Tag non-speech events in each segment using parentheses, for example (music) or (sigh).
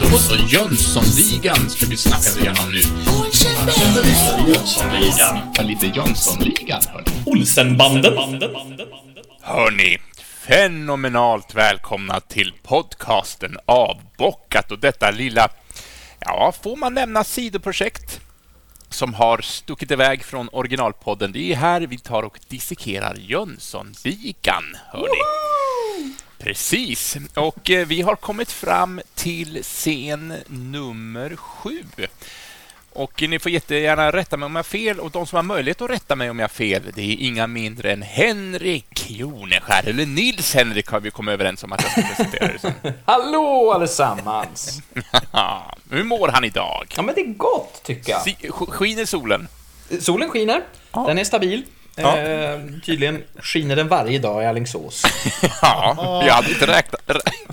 Då så, Jönssonligan ska vi snacka igenom nu. Jönssonligan. Ja, lite Jönssonligan, hörni. Olsenbanden. Hörni, fenomenalt välkomna till podcasten Avbockat och detta lilla, ja, får man nämna sidoprojekt som har stuckit iväg från originalpodden. Det är här vi tar och dissekerar Jönssonligan, hörni. Precis, och eh, vi har kommit fram till scen nummer sju. Och ni får jättegärna rätta mig om jag har fel och de som har möjlighet att rätta mig om jag har fel, det är inga mindre än Henrik Joneskär, eller Nils Henrik har vi kommit överens om att jag ska presentera det som. (laughs) Hallå allesammans! (laughs) Hur mår han idag? Ja men det är gott tycker jag. Si- sk- Skiner solen? Solen skiner, Ja. den är stabil. Ja. Eh, tydligen skiner den varje dag i Alingsås. (laughs) Ja, jag hade inte räknat,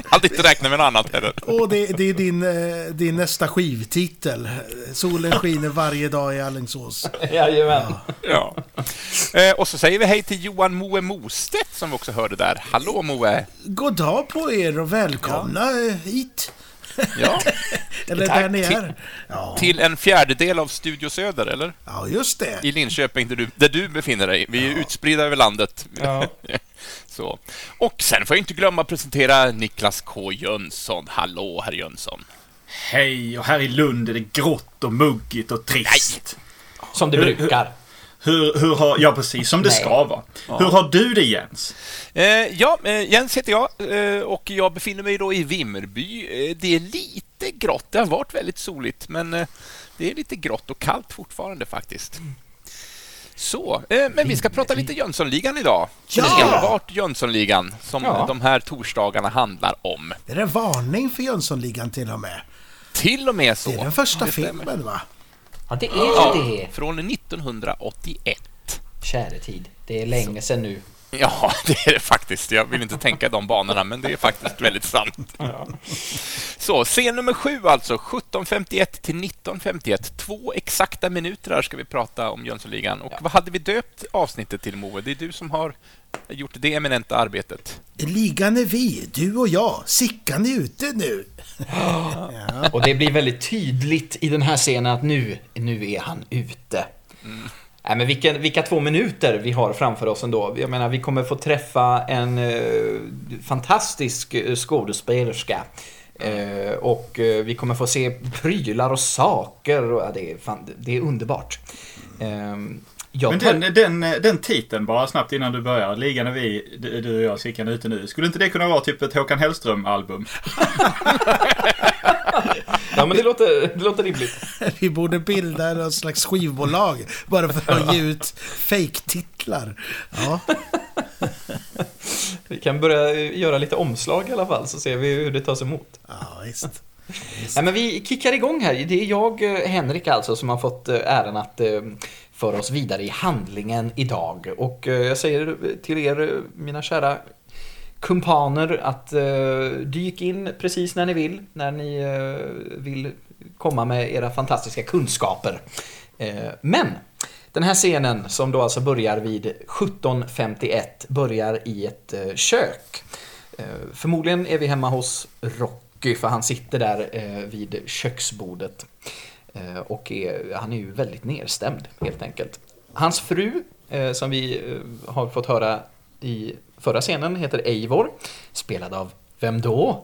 hade inte räknat med något annat heller. Och det, det är din, eh, din nästa skivtitel. Solen skiner varje dag i Alingsås. Jajamän. Ja. Eh, och så säger vi hej till Johan Moe Mostedt som vi också hörde där. Hallå Moe! God dag på er och välkomna eh, hit. (laughs) Ja, Eller Tack. där ni är. Ja, till en fjärdedel av Studio Söder, eller? ja just det. I Linköping, där du, där du befinner dig. Vi är utspridda över landet. Ja. (laughs) Så. Och sen får jag inte glömma att presentera Niklas K Jönsson. Hallå, herr Jönsson. Hej, och här i Lund är det grått och muggigt och trist. Som det brukar. Hur, hur har... Ja, precis som det Nej. ska vara. Hur har du det, Jens? Eh, ja, eh, Jens heter jag eh, och jag befinner mig då i Vimmerby. Eh, det är lite grått. Det har varit väldigt soligt, men eh, det är lite grått och kallt fortfarande faktiskt. Så, eh, men vi ska prata lite Jönssonligan idag. Ja! Enbart Jönssonligan, som Ja. de här torsdagarna handlar om. Det är en varning för Jönssonligan till och med. Till och med så. Det är den första filmen va? Ja, det är Ja, ju det. från 1981. Käre tid. Det är länge sedan nu. Ja, (laughs) det är det faktiskt. Jag vill inte tänka de banorna, men det är faktiskt väldigt sant. Så, scen nummer sju alltså, 17.51 till 19.51. Två exakta minuter här ska vi prata om Jönssonligan. Och vad hade vi döpt avsnittet till, Moe? Det är du som har gjort det eminenta arbetet. Ligan är vi, du och jag. Sickan är ute nu. (gasps) Och det blir väldigt tydligt i den här scenen att nu, nu är han ute. Nej, men vilka, vilka två minuter vi har framför oss ändå. Jag menar, vi kommer få träffa en eh, fantastisk eh, skådespelerska. Eh, och eh, vi kommer få se prylar och saker. Och, ja, det, är fan, det är underbart. Eh, jag Men tar- den, den, den titeln, bara snabbt innan du börjar. Ligan är vi, du, och jag, Sickan ute nu. Skulle inte det kunna vara typ ett Håkan Hellström-album? (laughs) Ja, men det låter, det låter rimligt. (laughs) Vi borde bilda något slags skivbolag bara för att ge ut fake-titlar. Ja, (laughs) Vi kan börja göra lite omslag i alla fall, så ser vi hur det tas emot. ja visst. Nej, men vi kickar igång här. Det är jag, eh, Henrik alltså, som har fått eh, äran att eh, föra oss vidare i handlingen idag. Och jag säger till er, mina kära kumpaner, att eh, dyk in precis när ni vill, när ni eh, vill komma med era fantastiska kunskaper. Eh, men den här scenen som då alltså börjar vid 17.51 börjar i ett eh, kök. Eh, förmodligen är vi hemma hos Rocky för han sitter där eh, vid köksbordet. Och är, han är ju väldigt nedstämd helt enkelt. Hans fru, som vi har fått höra i förra scenen, heter Eivor. Spelad av vem då?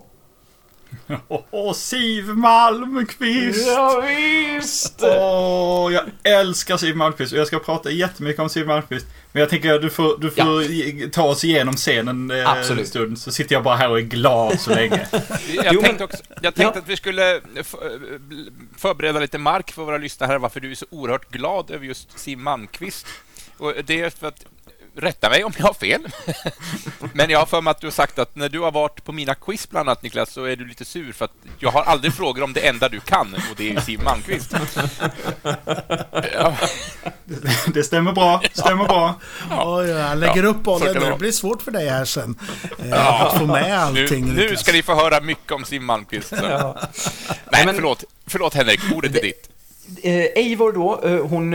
Åh, (laughs) åh, Siv Malmqvist! Ja, visst! Åh, jag älskar Siw Malmkvist och jag ska prata jättemycket om Siw Malmkvist. Men jag tänker att du får, du får ge- ta oss igenom scenen eh, Absolut. en stund. Så sitter jag bara här och är glad så länge. (laughs) Jag tänkte, också, jag tänkte Ja. att vi skulle f- förbereda lite mark för våra lyssnare här, varför du är så oerhört glad över just Siw Malmkvist. Och det är för att rätta mig om jag har fel. (laughs) Men jag har för mig att du har sagt att när du har varit på mina quiz bland annat Niklas så är du lite sur för att jag har aldrig frågor om det enda du kan och det är Siw Malmkvist. (laughs) Ja, Det stämmer bra, stämmer bra. Oj, han lägger Ja, upp så bollen det nu. Blir svårt för dig här sen. Eh, Att få med nu, allting. nu Niklas. ska ni få höra mycket om Siw Malmkvist. Ja. Nej, men- förlåt. Förlåt Henrik, ordet är ditt. Eh, Eivor då, eh, hon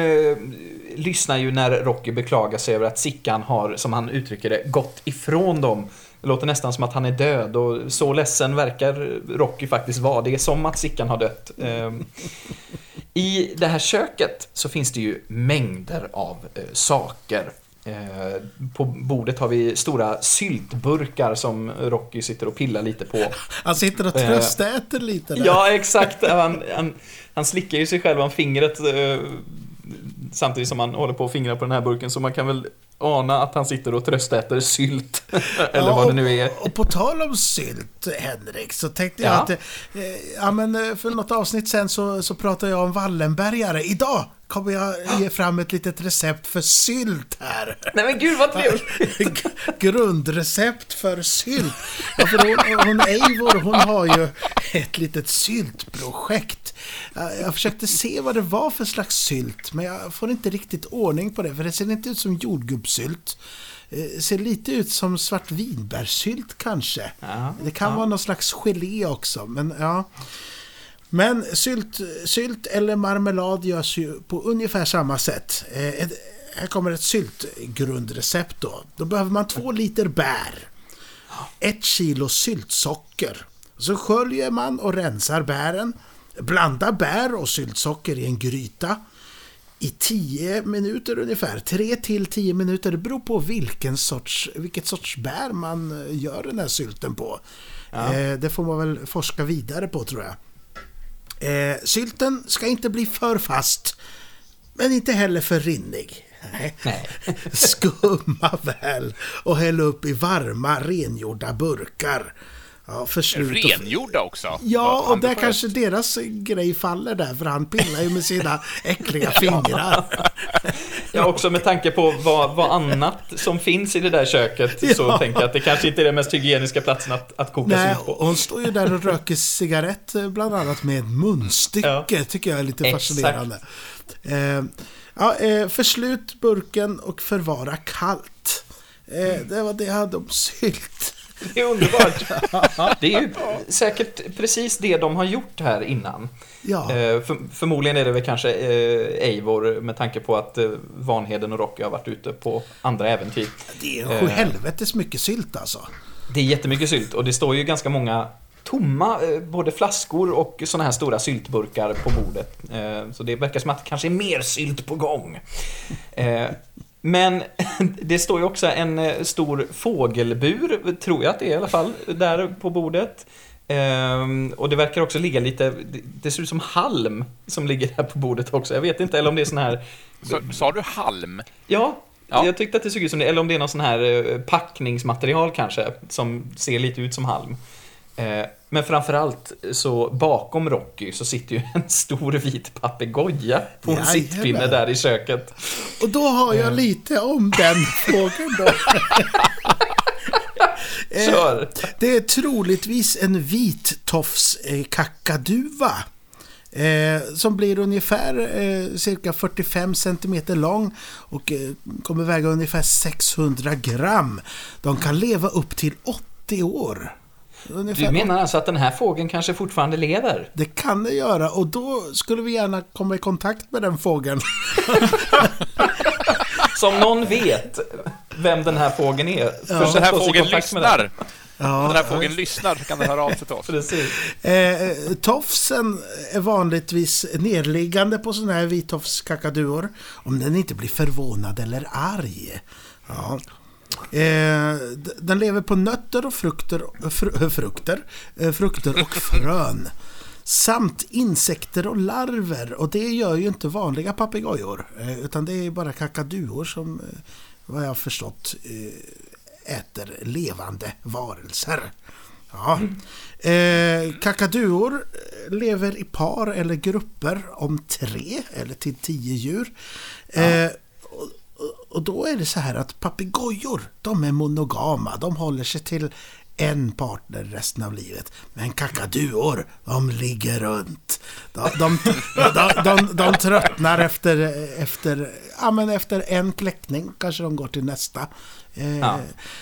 lyssnar ju när Rocky beklagar sig över att Sickan har, som han uttrycker det, gått ifrån dem. Det låter nästan som att han är död och så ledsen verkar Rocky faktiskt vara. Det är som att Sickan har dött. Ehm, I det här köket så finns det ju mängder av eh, saker. Eh, på bordet har vi stora syltburkar som Rocky sitter och pillar lite på. Han sitter och tröstäter lite där. Ja, exakt. Han, han, han slickar ju sig själv om fingret eh, samtidigt som han håller på att fingra på den här burken. Så man kan väl ana att han sitter och tröstäter sylt. (laughs) Eller Ja, vad det nu är. Och, och på tal om sylt, Henrik, så tänkte jag Ja. att... Eh, ja, men eh, för något avsnitt sen så, så pratade jag om Wallenbergare. Idag kommer jag ge fram ett litet recept för sylt här. Nej men gud vad trevligt! (laughs) Grundrecept för sylt. Ja, för hon, hon Eivor, hon har ju ett litet syltprojekt. Jag jag försökte se vad det var för slags sylt, men jag får inte riktigt ordning på det, för det ser inte ut som jordgubbssylt. Eh, ser lite ut som svartvinbärssylt kanske. Ja, det kan ja. vara någon slags gelé också, men ja. Men sylt, sylt eller marmelad görs ju på ungefär samma sätt. Eh, ett, här kommer ett syltgrundrecept då. Då behöver man två liter bär. Ett kilo syltsocker. Så sköljer man och rensar bären. Blanda bär och syltsocker i en gryta. I 10 minuter ungefär. 3 till 10 minuter. Det beror på vilken sorts, vilket sorts bär man gör den här sylten på. Eh, det får man väl forska vidare på tror jag. Eh, sylten ska inte bli för fast, men inte heller för rinnig. Nej. Nej. (laughs) Skumma väl och häll upp i varma rengjorda burkar. Ja, för slut och- Rengjorda också. Ja, och där kanske deras grej faller där, för han pillar ju med sina (laughs) äckliga fingrar. (laughs) Ja, också med tanke på vad, vad annat som finns i det där köket så (laughs) Ja. tänker jag att det kanske inte är den mest hygieniska platsen att, att koka Nej, sylt på. hon står ju där och röker cigarett eh, bland annat med ett munstycke. Ja. tycker jag är lite Exakt. fascinerande. Eh, ja, eh, förslut burken och förvara kallt. Eh, det var det jag hade om sylt. (laughs) Det är underbart. (laughs) Det är ju säkert precis det de har gjort här innan. Ja. Eh, för, förmodligen är det väl kanske eh, Eivor med tanke på att eh, Vanheden och Rocky har varit ute på andra äventyr. Det är Eh. sju helvetes mycket sylt alltså. Det är jättemycket sylt och det står ju ganska många tomma både flaskor och såna här stora syltburkar på bordet. Så det verkar som att det kanske är mer sylt på gång. Men (laughs) det står ju också en eh, stor fågelbur, tror jag att det är i alla fall, där på bordet. Ehm, och det verkar också ligga lite, det- det ser ut som halm som ligger där på bordet också. Jag vet inte, eller om det är sån här Så, sa du halm? Ja, Ja. jag tyckte att det såg ut som det. Eller om det är någon sån här eh, packningsmaterial kanske, som ser lite ut som halm. Eh, Men framförallt så bakom Rocky så sitter ju (laughs) en stor vit papegoja på en sittpinne där i köket. Och då har jag lite om den (laughs) fågeln då. Eh, Kör! Det är troligtvis en vittofskakaduva. Eh, som blir ungefär eh, cirka 45 cm lång och eh, kommer väga ungefär 600 gram. De kan leva upp till 80 år. Ungefär Du menar alltså att den här fågeln kanske fortfarande lever? Det kan det göra och då skulle vi gärna komma i kontakt med den fågeln. (laughs) Så om någon vet vem den här fågeln är, försök den här fågeln med den. lyssnar, om den här fågeln lyssnar så kan den höra av sig till oss. Precis. Eh, tofsen är vanligtvis nerliggande på sådana här vittofskakaduor om den inte blir förvånad eller arg. Ja. Eh, den lever på nötter och frukter, fr, frukter, eh, frukter och (laughs) frön. Samt insekter och larver. Och det gör ju inte vanliga papegojor. Eh, utan det är bara kakaduor som, eh, vad jag har förstått, eh, äter levande varelser. Ja. Eh, kakaduor eh, lever i par eller grupper om tre eller till tio djur. Eh, och, och- då är det så här att papegojor, de är monogama. De håller sig till en partner resten av livet. Men kakaduor, de ligger runt. De, de, de, de, tröttnar efter, efter, ja, men efter en kläckning. Kanske de går till nästa. Eh,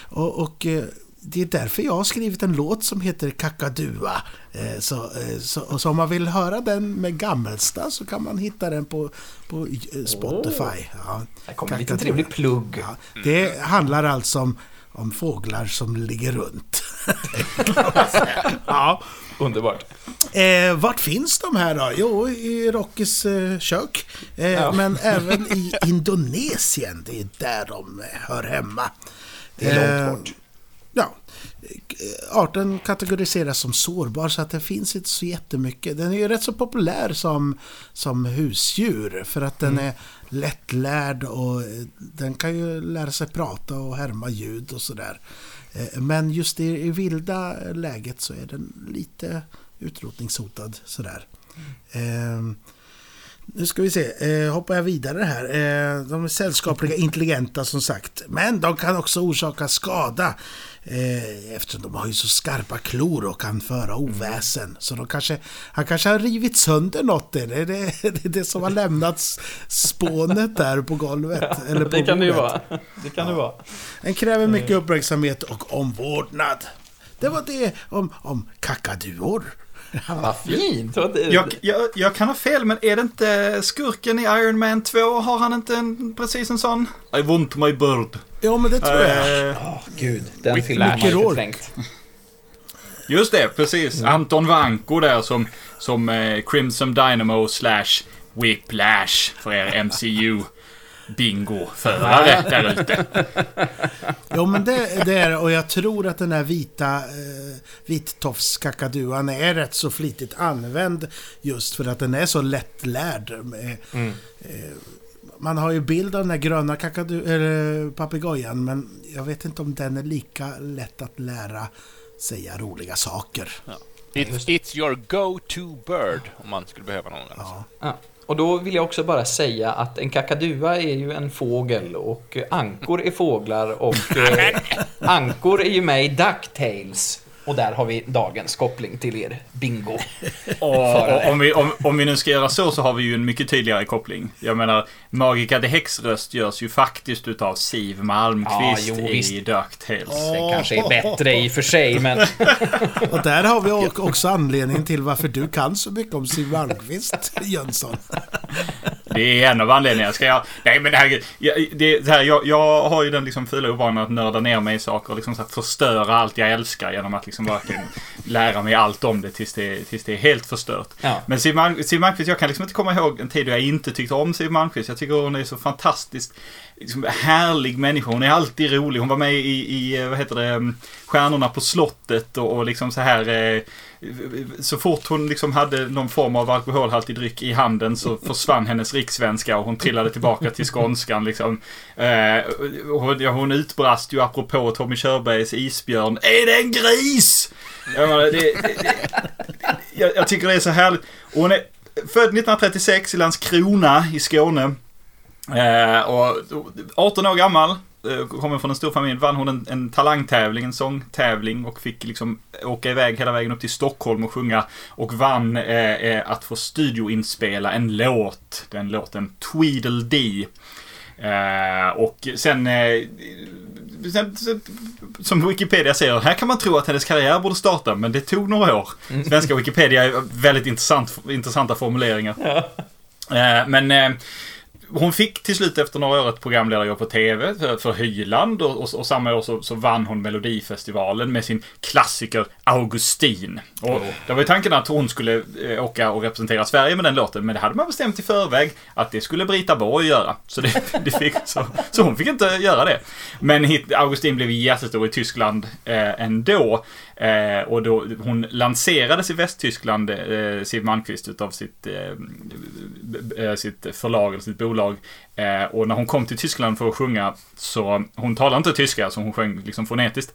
och eh, det är därför jag har skrivit en låt som heter Kakadua. Eh, så, eh, så, så om man vill höra den med Gammelsta så kan man hitta den på, på eh, Spotify. Ja. Här kommer en liten trevlig plugg. Ja, det handlar alltså om, om fåglar som ligger runt. (laughs) ja. Underbart. Eh, vart finns de här då? Jo, i Rockys eh, kök. Eh, Ja. Men även i Indonesien. Det är där de hör hemma. Det är långt bort. Ja. Eh, Arten kategoriseras som sårbar så att det finns inte så jättemycket. Den är ju rätt så populär som, som husdjur för att den är lättlärd och eh, den kan ju lära sig prata och härma ljud och sådär. Eh, Men just i, i vilda läget så är den lite utrotningshotad sådär. Eh, nu ska vi se, eh, hoppar jag vidare här. Eh, de är sällskapliga intelligenta som sagt. Men de kan också orsaka skada. Eh, eftersom de har ju så skarpa klor och kan föra oväsen. Så de kanske, han kanske har rivit sönder något. där. Det är det, (laughs) det, det som har lämnats spånet där på golvet. eller på det kan det ju vara. Det kan det vara. Den kräver mycket uppmärksamhet och omvårdnad. Det var det om, om kakaduor. (laughs) Vad fint. Jag, jag, jag kan ha fel, men är det inte skurken i Iron Man 2? Har han inte en, precis en sån? I want my bird. Ja, men det tror jag. Eh, Åh, gud. Den filmen har man förträngt. just det, precis. Anton Vanko där som, som eh, Crimson Dynamo slash Whiplash för er MCU bingo-förare där ute. Jo, men det, det är och jag tror att den här vita eh, vittofskakaduan är rätt så flitigt använd just för att den är så lättlärd. Med, eh, man har ju bild av den här gröna kakadu, papegojan, men jag vet inte om den är lika lätt att lära säga roliga saker. It's, it's your go-to bird om man skulle behöva någon. Alltså. Ja. Och då vill jag också bara säga att en kakadua är ju en fågel och ankor är fåglar och (laughs) eh, ankor är ju med i DuckTales. Och där har vi dagens koppling till er bingo. (laughs) Och, och om, vi, om, om vi nu ska göra så så har vi ju en mycket tydligare koppling. Jag menar, Magica the Häxröst görs ju faktiskt utav Siv Malmqvist Ja, jo, visst. i DuckTales. Det kanske är bättre i och för sig, men (laughs) Och där har vi också anledningen till varför du kan så mycket om Siw Malmkvist, Jönsson. Det är en av anledningarna. Ska jag... Nej men herregud. Jag, det, det här, jag, jag har ju den liksom fula ovanan att nörda ner mig i saker och liksom så här förstöra allt jag älskar genom att liksom verkligen lära mig allt om det tills det, tills det är helt förstört. Ja. Men Siw Malmkvist, jag kan liksom inte komma ihåg en tid då jag inte tyckte om Siw Malmkvist. Jag tycker hon är så fantastiskt liksom, härlig människa. Hon är alltid rolig. Hon var med i, i vad heter det, mm, Stjärnorna på slottet och, och liksom så här eh, så fort hon liksom hade någon form av alkoholhaltig dryck i handen så försvann hennes rikssvenska och hon trillade tillbaka till skånskan liksom. Eh, hon, ja, hon utbrast ju apropå Tommy Körbergs isbjörn. Är det en gris? Jag, menar, det, det, det, jag, jag tycker det är så härligt. Och hon är född 1936 i Landskrona i Skåne. Eh, och 18 år gammal, eh, kommer från en stor familj, vann hon en, en talangtävling, en sångtävling och fick liksom åka iväg hela vägen upp till Stockholm och sjunga. Och vann eh, eh, att få studioinspela en låt, den låten Tweedledee. Eh, och sen, eh, sen, som Wikipedia säger, här kan man tro att hennes karriär borde starta, men det tog några år. Svenska Wikipedia är väldigt intressant, intressanta formuleringar. Eh, men hon fick till slut efter några år ett programledarjobb på TV för, för Hyland och, och, och samma år så, så vann hon Melodifestivalen med sin klassiker Augustin. Och det var ju tanken att hon skulle eh, åka och representera Sverige med den låten, men det hade man bestämt i förväg att det skulle Brita Borg göra. Så, det, (laughs) det fick, så, så hon fick inte göra det. Men hit, Augustin blev jättestor i Tyskland eh, ändå. Eh, och då, hon lanserades i Västtyskland, eh, Siw Malmkvist, utav sitt, eh, sitt förlag, eller sitt bolag. Eh, och när hon kom till Tyskland för att sjunga, så hon talade inte tyska, så hon sjöng liksom fonetiskt.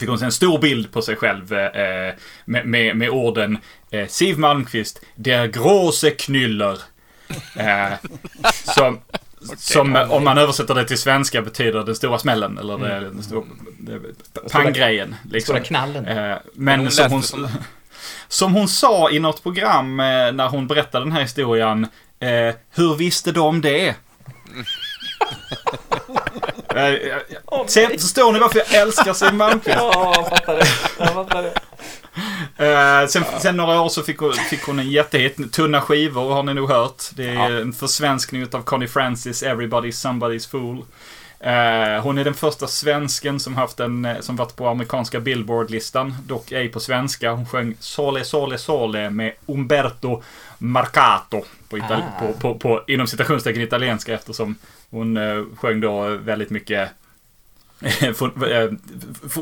Fick hon se en stor bild på sig själv eh, med, med, med orden eh, Siw Malmkvist, der große Knüller. Eh, (laughs) som, som eh, om man översätter det till svenska betyder den stora smällen, eller det, den stora, panggrejen. Liksom. Stora knallen. Eh, Men hon som hon, som- (laughs) som hon sa i något program eh, när hon berättade den här historien. Eh, hur visste de det? (laughs) Se, nej. förstår ni varför jag älskar Siw Malmkvist? Ja, jag fattar det. Jag fattar det. Eh, sen, sen några år så fick hon, fick hon en jättehit. Tunna skivor har ni nog hört. Det är Ja. en försvenskning av Connie Francis, Everybody's Somebody's Fool. Eh, hon är den första svensken som haft en, eh, som varit på amerikanska Billboard-listan. Dock ej på svenska. Hon sjöng Sole Sole Sole med Umberto Marcato. På, itali- Ah. på, på, på, inom citationstecken italienska eftersom hon eh, sjöng då väldigt mycket eh,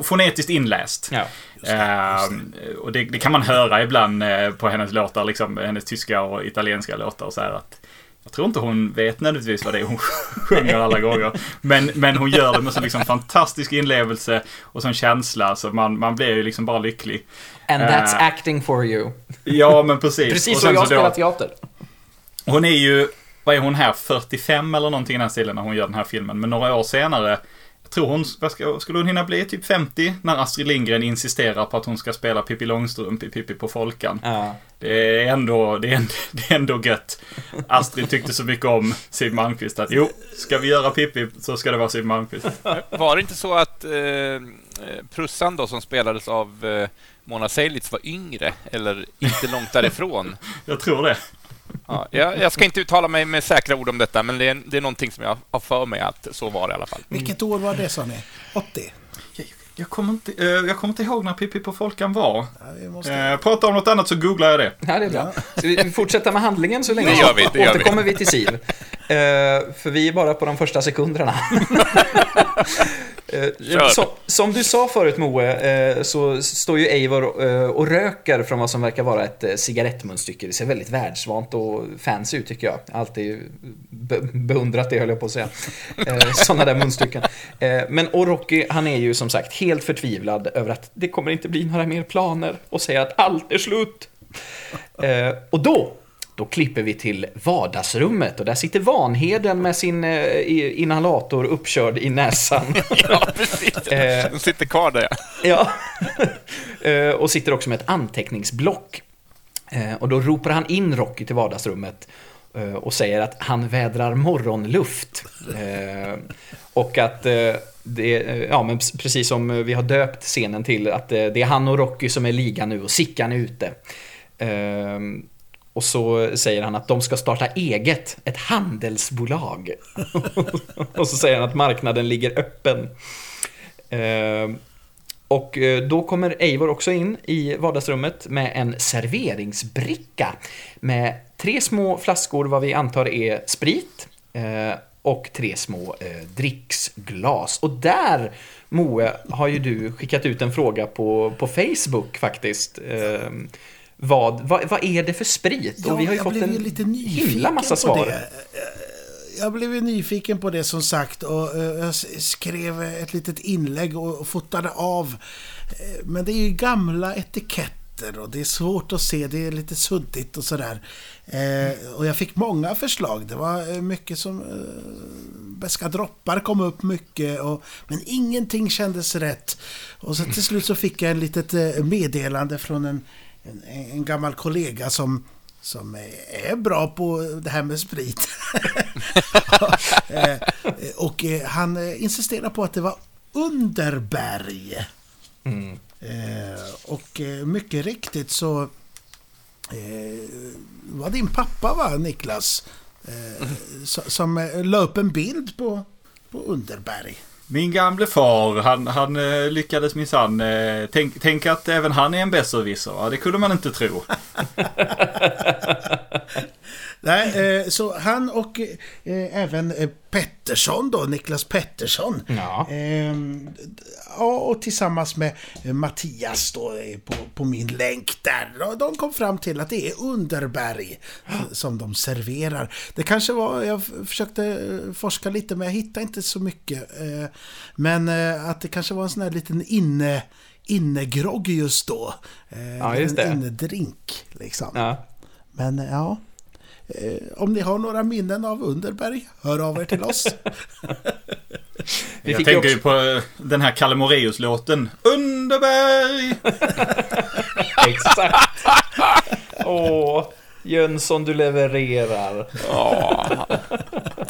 fonetiskt inläst. Ja. Ehm, och det, det kan man höra ibland på hennes låtar, liksom, hennes tyska och italienska låtar. Så här att jag tror inte hon vet nödvändigtvis vad det är hon (laughs) sjunger alla gånger. Men, men hon gör det med så liksom fantastisk inlevelse och sån känsla så man, man blir ju liksom bara lycklig. And that's Eh, acting for you. Ja, men precis. Precis som jag spelar teater. Hon är ju, vad är hon här, 45 eller någonting i den här stilen när hon gör den här filmen. Men några år senare, tror hon, vad ska, skulle hon hinna bli, typ 50? När Astrid Lindgren insisterar på att hon ska spela Pippi Långstrump i Pippi på Folkan. Ja. Det är ändå, det är ändå, (laughs) det är ändå gött. Astrid tyckte så mycket om Siw Malmkvist att jo, ska vi göra Pippi så ska det vara Siw Malmkvist. Var det inte så att eh, Prussan då, som spelades av eh, Mona Seilitz var yngre, eller inte långt därifrån? (laughs) Jag tror det. Ja, jag, jag ska inte uttala mig med säkra ord om detta, men det är, det är någonting som jag har för mig att så var det i alla fall. Vilket år var det sa ni? 80? Jag, jag, kommer inte, eh, jag kommer inte ihåg när Pippi på Folkan var. Ja, vi måste... Eh, prata om något annat så googlar jag det. Ja, det är bra. Ska vi fortsätta med handlingen så länge? Det gör vi, det gör vi. Återkommer vi till Siv. Eh, för vi är bara på de första sekunderna. (laughs) Eh, som, som du sa förut Moe, eh, så står ju Eivor eh, och röker från vad som verkar vara ett eh, cigarettmunstycke. Det ser väldigt världsvant och fancy ut tycker jag. Alltid be beundrat det höll jag på att säga. Sådana där munstycken. Men Orochi, han är ju som sagt helt förtvivlad över att det kommer inte bli några mer planer och säger att allt är slut. Och då, då klipper vi till vardagsrummet och där sitter Vanheden med sin eh, inhalator uppkörd i näsan. (laughs) Ja, precis. Eh. Den sitter kvar där, ja. ja. (laughs) Eh, och sitter också med ett anteckningsblock. Eh, och då ropar han in Rocky till vardagsrummet och säger att han vädrar morgonluft. Och att det, ja men precis som vi har döpt scenen till att det är han och Rocky som är liga nu och Sickan är ute. Och så säger han att de ska starta eget, ett handelsbolag. (laughs) och så säger han att marknaden ligger öppen. Eh, och eh, då kommer Eivor också in i vardagsrummet med en serveringsbricka med tre små flaskor vad vi antar är sprit eh, och tre små eh, dricksglas. Och där, Moe, har ju du skickat ut en fråga på, på Facebook faktiskt. Eh, Eh, vad, vad, vad är det för sprit? Ja, och vi har ju jag fått en lite himla massa svar. det. Jag blev ju nyfiken på det som sagt och eh, jag skrev ett litet inlägg och fotade av. Eh, Men det är ju gamla etiketter och det är svårt att se, det är lite suddigt och sådär. Eh, Och jag fick många förslag. Det var eh, mycket som... eh, Beska droppar kom upp mycket och, men ingenting kändes rätt. Och så till slut så fick jag en litet eh, meddelande från en, en, en gammal kollega som som är bra på det här med sprit. (laughs) Eh, och eh, han eh, insisterar på att det var Underberg. Mm. Och mycket riktigt så var din pappa va, Niklas? So- Som la upp en bild på, på Underberg. Min gamle far, han, han eh, lyckades minsann eh, tänk, tänk att även han är en besserwisser. Ja, det kunde man inte tro. (laughs) Nej, eh, så han och eh, även eh, Pettersson då, Niklas Pettersson. Ja. Ehm, ja, och tillsammans med Mattias då på, på min länk där. Och de kom fram till att det är Underberg som de serverar. Det kanske var, jag försökte forska lite men jag hittade inte så mycket. Men att det kanske var en sån här liten inne innegrogg just då. Ja, just en innedrink liksom. Ja. Men ja, om ni har några minnen av Underberg, hör av er till oss. (laughs) Vi jag tänker ju ju på eh, den här Kalle Moraeus-låten. Underberg! (laughs) Exakt. Åh, Jönsson, du levererar. Ja,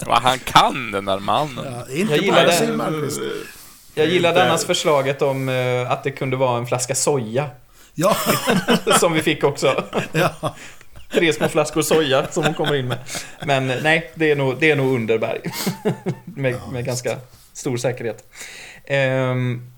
vad han kan den där mannen. Ja, inte Jag gillar Malmkvist. Jag gillade annars förslaget om eh, att det kunde vara en flaska soja. Ja, (laughs) Som vi fick också. ja. Tre små flaskor soja som hon kommer in med. Men eh, nej, det är nog, det är nog Underberg. (laughs) med, med ganska stor säkerhet. Ehm,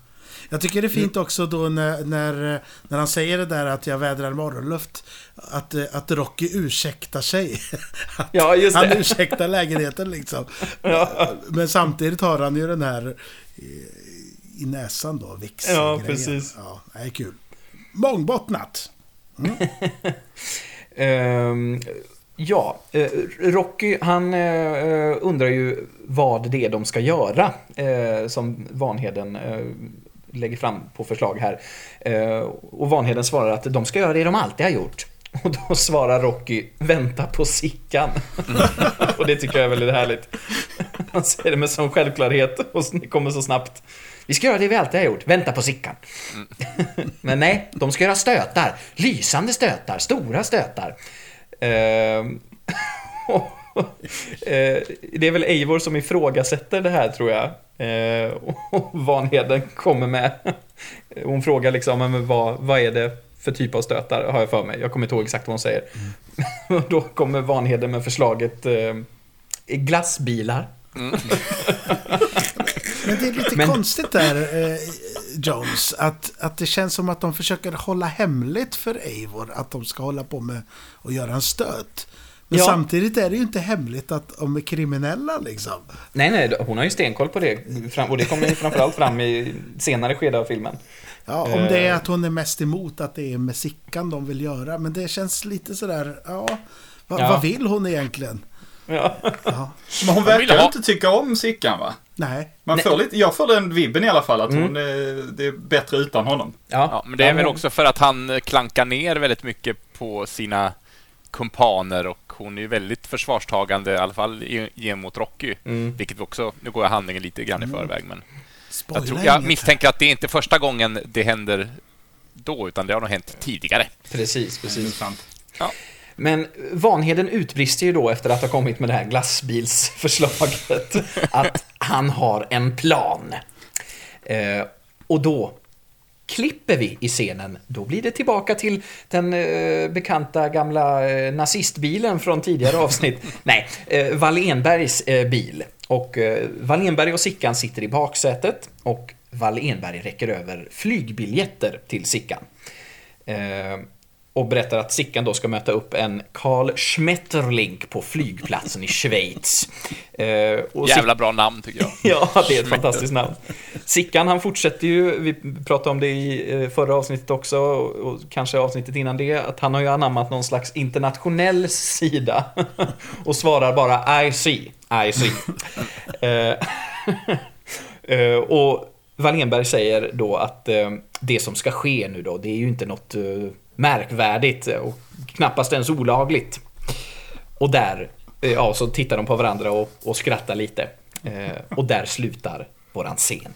Jag tycker det är fint också då när, när, när han säger det där att jag vädrar morgonluft. Att, eh, att Rocky ursäktar sig. (laughs) Att ja, just han det. ursäktar lägenheten liksom. (laughs) Ja, Men samtidigt har han ju den här i, näsan då, vix Ja, precis. Ja, det är kul. Mångbottnat. Ehm, ja, eh, Rocky han eh, eh, undrar ju vad det är de ska göra. eh, som Vanheden eh, lägger fram på förslag här. Eh, och Vanheden svarar att de ska göra det de alltid har gjort. (laughs) Och då svarar Rocky, vänta på Sickan. (laughs) och det tycker jag är väldigt härligt. (laughs) Han säger det med sån självklarhet och det kommer så snabbt. Vi ska göra det vi alltid har gjort, vänta på Sickan. (laughs) Men nej, de ska göra stötar. Lysande stötar, stora stötar. Och, (laughs) eh, det är väl Eivor som ifrågasätter det här tror jag. Eh, och Vanheden kommer med. (laughs) Hon frågar liksom, men vad, vad är det för typ av stötar, har jag för mig. Jag kommer inte ihåg exakt vad hon säger. Och Då kommer Vanheden med förslaget eh, glassbilar. Men det är lite Men- konstigt där, eh, Jones, att, att det känns som att de försöker hålla hemligt för Eivor att de ska hålla på med att göra en stöt. Men Ja. samtidigt är det ju inte hemligt att de är kriminella liksom. Nej, nej, hon har ju stenkoll på det. Och det kommer ju framförallt fram i senare skede av filmen. Ja, om det är Eh. att hon är mest emot att det är med Sickan de vill göra. Men det känns lite sådär, ja, vad, Ja. vad vill hon egentligen? Ja. Ja, Men hon verkar ha- inte tycka om Sickan va? Nej. Man Nej. får lite, jag får den vibben i alla fall att Mm. hon är, det är bättre utan honom. Ja, men det är väl också för att han klankar ner väldigt mycket på sina kumpaner och hon är ju väldigt försvarstagande, i alla fall gentemot Rocky. Mm. Vilket vi också, nu går jag handlingen lite grann i förväg, men Spoila jag, tror, jag misstänker att det är inte första gången det händer då, utan det har nog hänt tidigare. Precis, precis. sant. Men Vanheden utbrister ju då efter att ha kommit med det här glassbilsförslaget (laughs) att han har en plan. Eh, och då klipper vi i scenen. Då blir det tillbaka till den eh, bekanta gamla eh, nazistbilen från tidigare avsnitt. (laughs) Nej, eh, Wallenbergs eh, bil. Och eh, Wallenberg och Sickan sitter i baksätet och Wallenberg räcker över flygbiljetter till Sickan. Och berättar att Sickan då ska möta upp en Karl Schmetterling på flygplatsen i Schweiz. Eh, och Jävla bra namn, tycker jag. (laughs) Ja, det är ett fantastiskt namn. Sickan, han fortsätter ju, vi pratade om det i eh, förra avsnittet också, och och kanske avsnittet innan det, att han har ju anammat någon slags internationell sida. (laughs) Och svarar bara I see, I see. (laughs) Eh, eh, och Wallenberg säger då att eh, det som ska ske nu då, det är ju inte något eh, märkvärdigt och knappast ens olagligt. Och där, eh, ja, så tittar de på varandra och, och skrattar lite. Eh, och där slutar våran scen.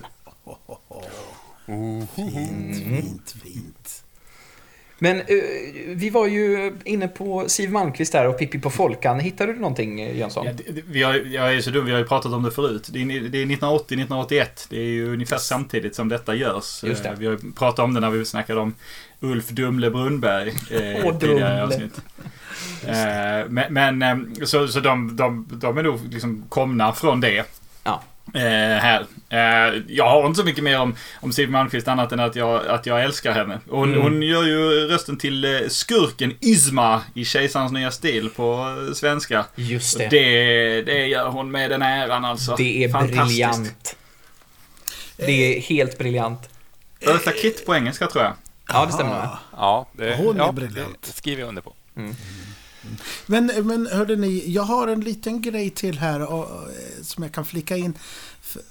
(laughs) Fint, fint, fint. Men eh, vi var ju inne på Siw Malmkvist där och Pippi på Folkan. Hittade du någonting eh, Jönsson? Ja, det, vi har, jag är så dum, vi har ju pratat om det förut. Det är, det är 1980-1981. Det är ju ungefär samtidigt som detta görs. Just det. Eh, Vi har ju pratat om det när vi snackade om Ulf Dumle Brunnberg eh, (laughs) Åh, Dumle. avsnitt. Eh, men men så, så de, de, de är nog liksom komna från det. Ja. Eh, här. Eh, jag har inte så mycket mer om, om Siw Malmkvist annat än att jag, att jag älskar henne. Hon, Mm. hon gör ju rösten till eh, skurken Isma i Kejsarens nya stil på svenska. Just Och det. det, det gör hon med den äran alltså. Det är Fantastiskt. briljant. Det är helt briljant. Eartha Kitt på engelska tror jag. Ja, det stämmer. Ja, det, Hon är ja, briljant. Det skriver jag under på. Men, men hörde ni, jag har en liten grej till här och, och, som jag kan flika in. För,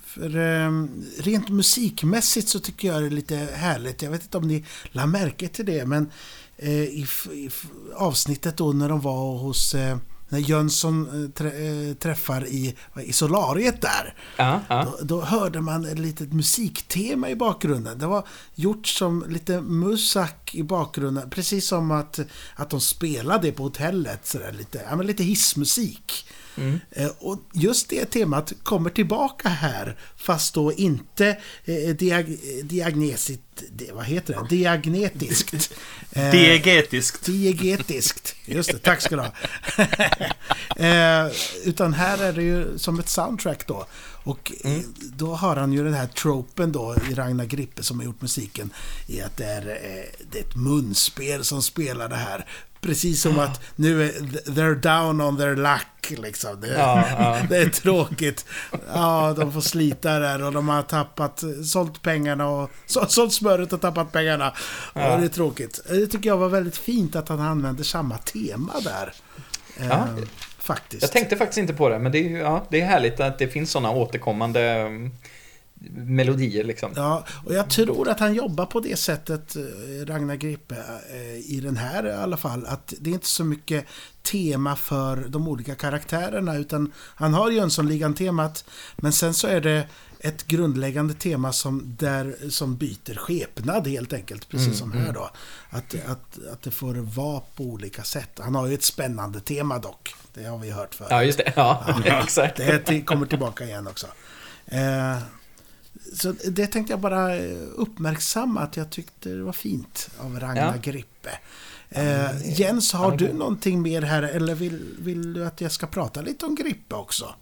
för ehm, rent musikmässigt så tycker jag det är lite härligt. Jag vet inte om ni la märke till det, men eh, i, i avsnittet då när de var hos eh, när Jönsson eh, trä, träffar i, i solariet där. Ja, ja. Då, då hörde man ett litet musiktema i bakgrunden. Det var gjort som lite musak i bakgrunden. Precis som att, att de spelade på hotellet. Så där, lite, ja, men lite hissmusik. Mm. Och just det temat kommer tillbaka här. Fast då inte eh, diag, diagnesigt... Det, vad heter det? Diagnetiskt. (laughs) Eh, Diegetiskt. Diegetiskt. Just det, tack ska du ha. (laughs) utan här är det ju som ett soundtrack då. Och eh, då har han ju den här tropen då i Ragnar Grippe som har gjort musiken. I att det är, det är ett munspel som spelar det här. Precis som att nu är they're down on their luck liksom. Det, Ja, ja. (laughs) det är tråkigt. Ja, de får slita där och de har tappat, sålt pengarna och så, sålt smöret och tappat pengarna. Ja. Och det är tråkigt. Det tycker jag var väldigt fint att han använde samma tema där. Ja. Faktiskt. Jag tänkte faktiskt inte på det, men det är, ja, det är härligt att det finns sådana återkommande mm, melodier liksom. Ja, och jag tror att han jobbar på det sättet, eh, Ragnar Gripe, eh, i den här i alla fall. Att det är inte så mycket tema för de olika karaktärerna, utan han har Jönssonligan-temat, men sen så är det ett grundläggande tema som, där, som byter skepnad helt enkelt, precis Mm, som här då. Att, att, att det får vara på olika sätt. Han har ju ett spännande tema dock, det har vi hört förut. Ja, just det. Ja, (laughs) exakt. Det kommer tillbaka igen också. Eh, så det tänkte jag bara eh, uppmärksamma att jag tyckte det var fint av Ragnar Ja. Grippe. Eh, Jens, har du någonting mer här eller vill, vill du att jag ska prata lite om Grippe också?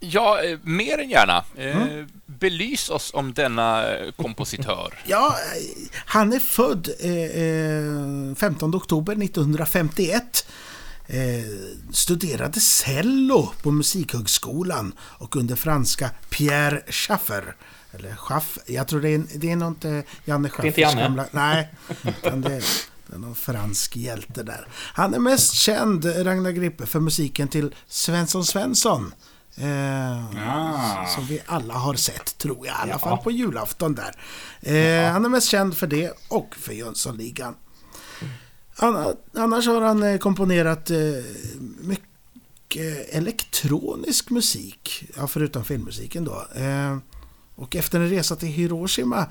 Ja, eh, mer än gärna. Eh, Belys oss om denna eh, kompositör. (laughs) Ja, eh, han är född eh, eh, 15 oktober 1951. Eh, studerade cello på Musikhögskolan och under franska Pierre Schaffer. Eller Schaff, jag tror det är, det är något eh, Janne Schaffers inte Janne? gamla... Nej, utan det, det är någon fransk hjälte där. Han är mest känd, Ragnar Grippe, för musiken till Svensson Svensson. Eh, Ah. som vi alla har sett, tror jag. I alla Ja. fall på julafton där. Eh, Han är mest känd för det och för Jönssonligan. Anna- Annars har han eh, komponerat eh, mycket elektronisk musik. Ja, förutom filmmusiken då. Eh, Och efter en resa till Hiroshima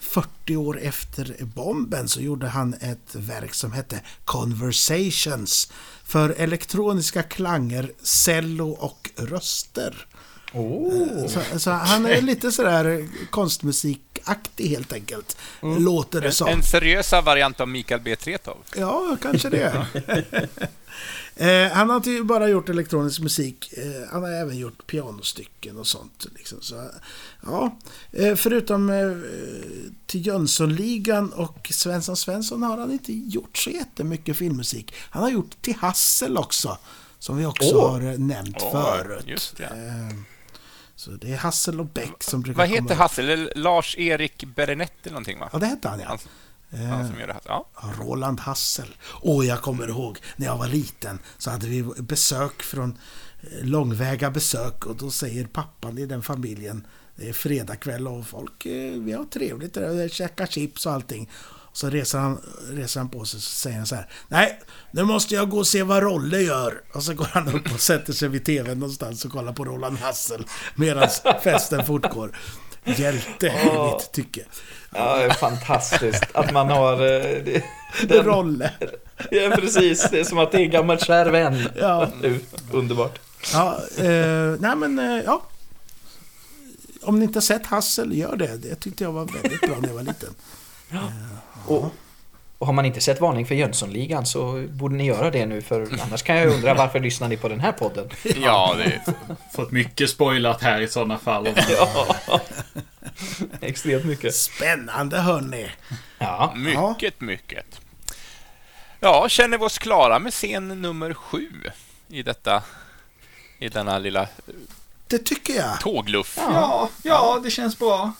40 år efter bomben så gjorde han ett verk som hette Conversations för elektroniska klanger, cello och röster. Oh. Så, så han är lite sådär konstmusikaktig helt enkelt. Låter det En, som. en seriösa variant av Mikael B. Tretow. Ja, kanske det. (laughs) eh, han har inte bara gjort elektronisk musik, eh, han har även gjort pianostycken och sånt. Liksom. Så, ja. eh, förutom eh, till Jönssonligan och Svensson Svensson har han inte gjort så jättemycket filmmusik. Han har gjort till Hassel också, som vi också Åh. har eh, nämnt Åh, förut. Eh, så det är Hassel och Beck som brukar Vad komma heter upp. Hassel? Lars-Erik Berenett eller någonting va? Ja, det hette han ja. Eh, han som gör det. Ja, Roland Hassel. Och jag kommer ihåg när jag var liten så hade vi besök från eh, långväga besök och då säger pappan i den familjen det är fredagkväll och folk, eh, vi har trevligt där, käkar chips och allting. Så reser han, reser han på sig och säger han så här. Nej, nu måste jag gå och se vad Rolle gör. Och så går han upp och sätter sig vid tvn någonstans och kollar på Roland Hassel medan (laughs) festen fortgår. Hjälte i mitt tycke. Ja, det är fantastiskt att man har... eh, det- Den, Rolle. ja, precis. Det är som att det är en gammal kär vän. Ja. Nu, Underbart. Ja, eh, nej men eh, ja. Om ni inte har sett Hassel, gör det. Det tyckte jag var väldigt bra när jag var liten. Och, och har man inte sett Varning för Jönssonligan så borde ni göra det nu för annars kan jag undra varför lyssnar ni på den här podden? (laughs) ja, det är Fått mycket spoilat här i sådana fall. (laughs) Ja. Extremt mycket. Spännande hörni. Ja. mycket, mycket. Ja, känner vi oss klara med scen nummer sju i detta i denna lilla Det tycker jag. tågluff. Ja, ja, det känns bra.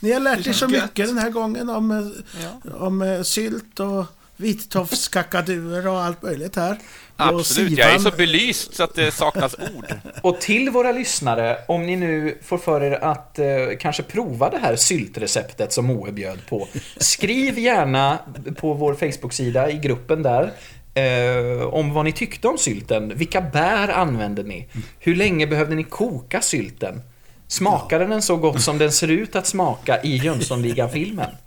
Ni har lärt er så Gött. mycket den här gången om, eh, Ja. om eh, sylt och vittofskakaduer och allt möjligt här. Absolut, jag är så belyst så att det saknas ord. (laughs) Och till våra lyssnare, om ni nu får för er att eh, kanske prova det här syltreceptet som Moe bjöd på. Skriv gärna på vår Facebook-sida i gruppen där eh, om vad ni tyckte om sylten. Vilka bär använde ni? Hur länge behövde ni koka sylten? Smakade den så gott som den ser ut att smaka i Jönssonligan-filmen? (laughs)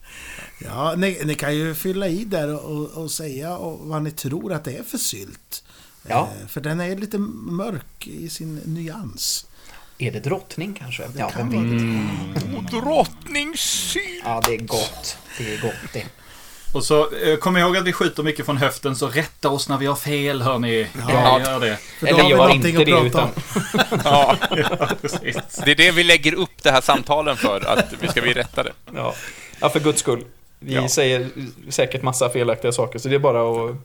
Ja, ni, ni kan ju fylla i där och, och säga och vad ni tror att det är för sylt. Ja. Eh, För den är lite mörk i sin nyans. Är det drottning kanske? Ja, kan vem vet? Och drottningssylt! Ja, det är gott. Det är gott det. Och så eh, kom ihåg att vi skjuter mycket från höften, så rätta oss när vi har fel, hörni. Ja. Ja, gör det. Eller gör inte att det, utan... (laughs) Ja, Ja, precis. det är det vi lägger upp det här samtalen för, att vi ska bli rättade. Ja. ja, för guds skull. Vi Ja. säger säkert massa felaktiga saker, så det är bara att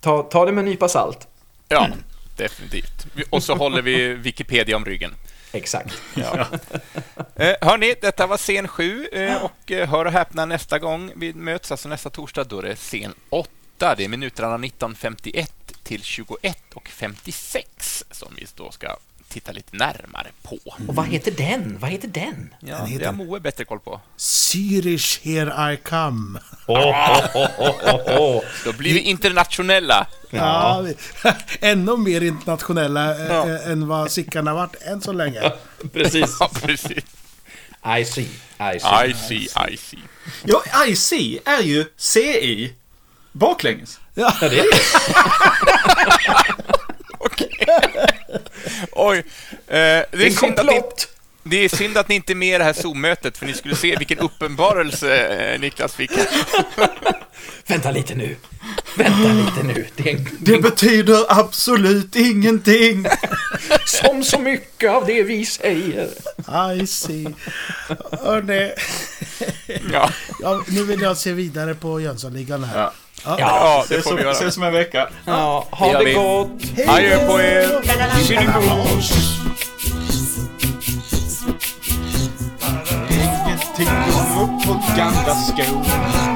ta, ta det med en nypa salt. Ja, definitivt. Och så håller vi Wikipedia om ryggen. Exakt. (laughs) Ja. Eh, hörni, detta var scen 7 eh, och eh, hör och häpna nästa gång vi möts, alltså nästa torsdag, då är det scen 8. Det är minuterna 19.51 till 21.56 som vi då ska titta lite närmare på. Och vad heter den? Vad heter den? Ja, Den heter- det har Moe bättre koll på. Zürich here I come. Oh, oh, oh, oh, oh, oh. Då blir vi internationella. Ja. vi, (laughs) ännu mer internationella eh, Ja. eh, än vad Sickan har varit än så länge. Precis. Ja, precis. I see. I see. I see, I see. Ja, IC är ju CI baklänges. Ja, det är det. (laughs) (laughs) Oj. Eh, det, är en synd att ni, komplott. det är synd att ni inte är med i det här Zoom-mötet, för ni skulle se vilken uppenbarelse eh, Niklas fick. (laughs) Vänta lite nu. Vänta lite nu. Det en, Det betyder absolut ingenting. (laughs) som så mycket av det vi säger. I see. Hörrni, Ja, ja, nu vill jag se vidare på Jönssonligan här. Ja. Ja. ja det får vi göra. ses om en vecka. Ja, Det ha det vi. gott. Adjö på er! Ingenting går upp på gamla skor.